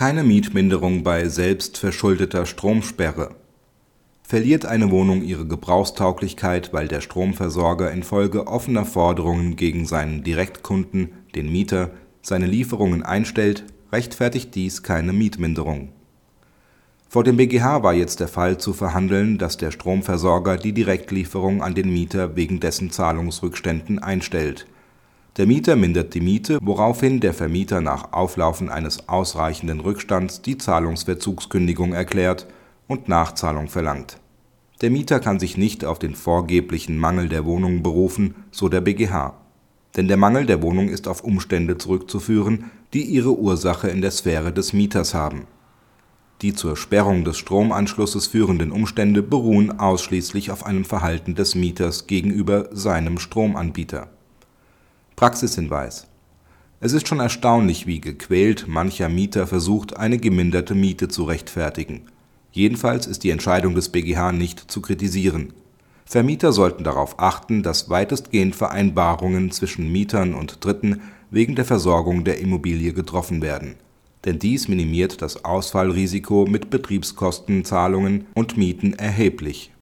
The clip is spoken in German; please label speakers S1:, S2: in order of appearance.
S1: Keine Mietminderung bei selbstverschuldeter Stromsperre Verliert eine Wohnung ihre Gebrauchstauglichkeit, weil der Stromversorger infolge offener Forderungen gegen seinen Direktkunden, den Mieter, seine Lieferungen einstellt, rechtfertigt dies keine Mietminderung. Vor dem BgH war jetzt der Fall zu verhandeln, dass der Stromversorger die Direktlieferung an den Mieter wegen dessen Zahlungsrückständen einstellt. Der Mieter mindert die Miete, woraufhin der Vermieter nach Auflaufen eines ausreichenden Rückstands die Zahlungsverzugskündigung erklärt und Nachzahlung verlangt. Der Mieter kann sich nicht auf den vorgeblichen Mangel der Wohnung berufen, so der BgH. Denn der Mangel der Wohnung ist auf Umstände zurückzuführen, die ihre Ursache in der Sphäre des Mieters haben. Die zur Sperrung des Stromanschlusses führenden Umstände beruhen ausschließlich auf einem Verhalten des Mieters gegenüber seinem Stromanbieter. Praxishinweis Es ist schon erstaunlich, wie gequält mancher Mieter versucht, eine geminderte Miete zu rechtfertigen. Jedenfalls ist die Entscheidung des BgH nicht zu kritisieren. Vermieter sollten darauf achten, dass weitestgehend Vereinbarungen zwischen Mietern und Dritten wegen der Versorgung der Immobilie getroffen werden. Denn dies minimiert das Ausfallrisiko mit Betriebskostenzahlungen und Mieten erheblich